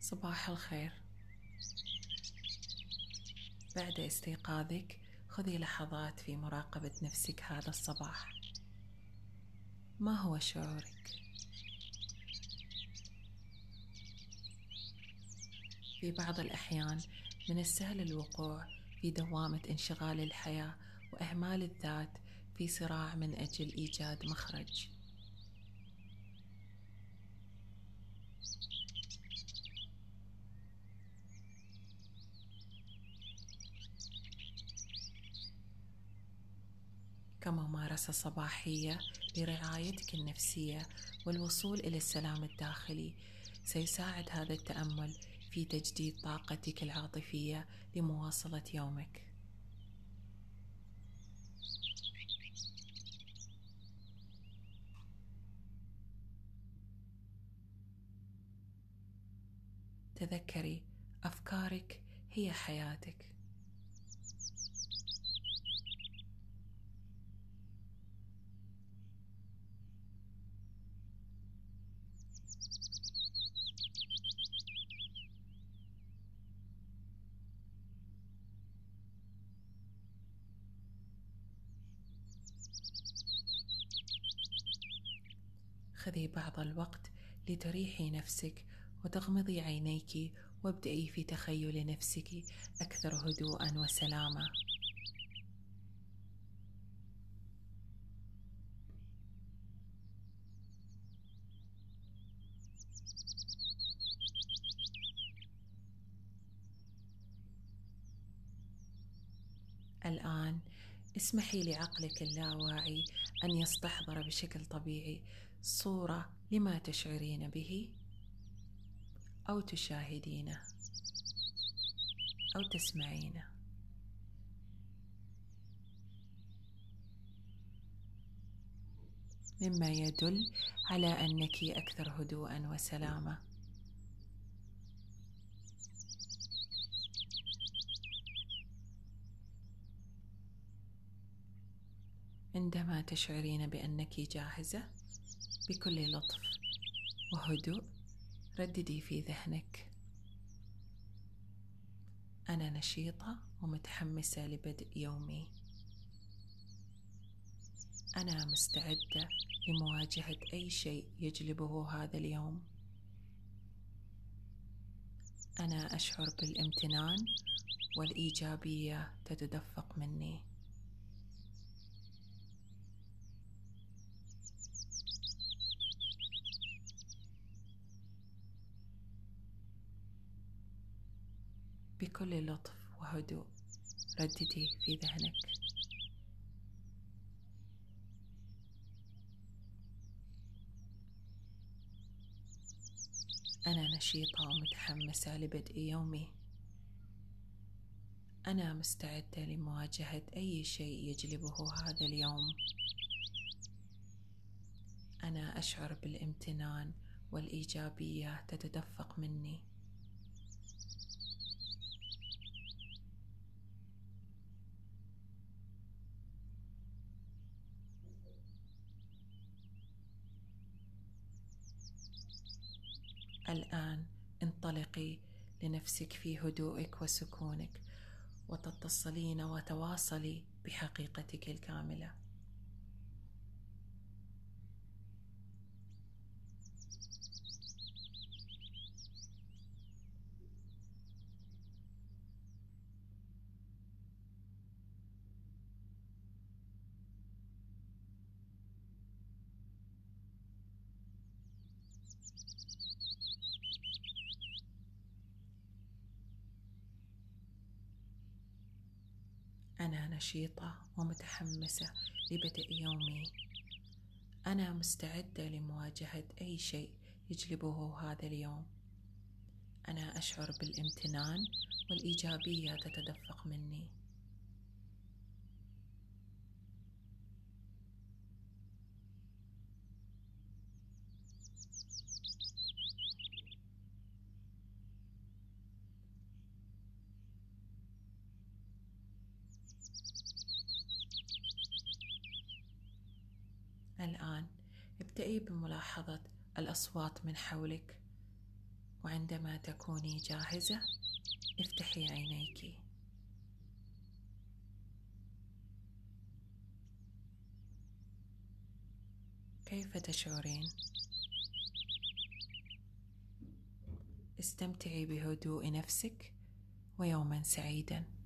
صباح الخير بعد استيقاظك خذي لحظات في مراقبة نفسك هذا الصباح ما هو شعورك؟ في بعض الأحيان من السهل الوقوع في دوامة انشغال الحياة وإهمال الذات في صراع من أجل إيجاد مخرج. كممارسة صباحية لرعايتك النفسية والوصول إلى السلام الداخلي سيساعد هذا التأمل في تجديد طاقتك العاطفية لمواصلة يومك. تذكري أفكارك هي حياتك. خذي بعض الوقت لتريحي نفسك وتغمضي عينيك وابدأي في تخيل نفسك أكثر هدوءا وسلامة الآن اسمحي لعقلك اللاواعي أن يستحضر بشكل طبيعي صورة لما تشعرين به أو تشاهدينه أو تسمعينه. مما يدل على أنك أكثر هدوءا وسلامة. عندما تشعرين بأنك جاهزة بكل لطف. وهدوء رددي في ذهنك. أنا نشيطة ومتحمسة لبدء يومي. أنا مستعدة لمواجهة أي شيء يجلبه هذا اليوم. أنا أشعر بالامتنان والإيجابية تتدفق مني. بكل لطف وهدوء رددي في ذهنك. أنا نشيطة ومتحمسة لبدء يومي. أنا مستعدة لمواجهة أي شيء يجلبه هذا اليوم. أنا أشعر بالامتنان والإيجابية تتدفق مني. الآن انطلقي لنفسك في هدوءك وسكونك وتتصلين وتواصلي بحقيقتك الكاملة. أنا نشيطة ومتحمسة لبدء يومي. أنا مستعدة لمواجهة أي شيء يجلبه هذا اليوم. أنا أشعر بالامتنان والإيجابية تتدفق مني. الآن ابدأي بملاحظة الأصوات من حولك. وعندما تكوني جاهزة افتحي عينيك. كيف تشعرين؟ استمتعي بهدوء نفسك ويوما سعيدا.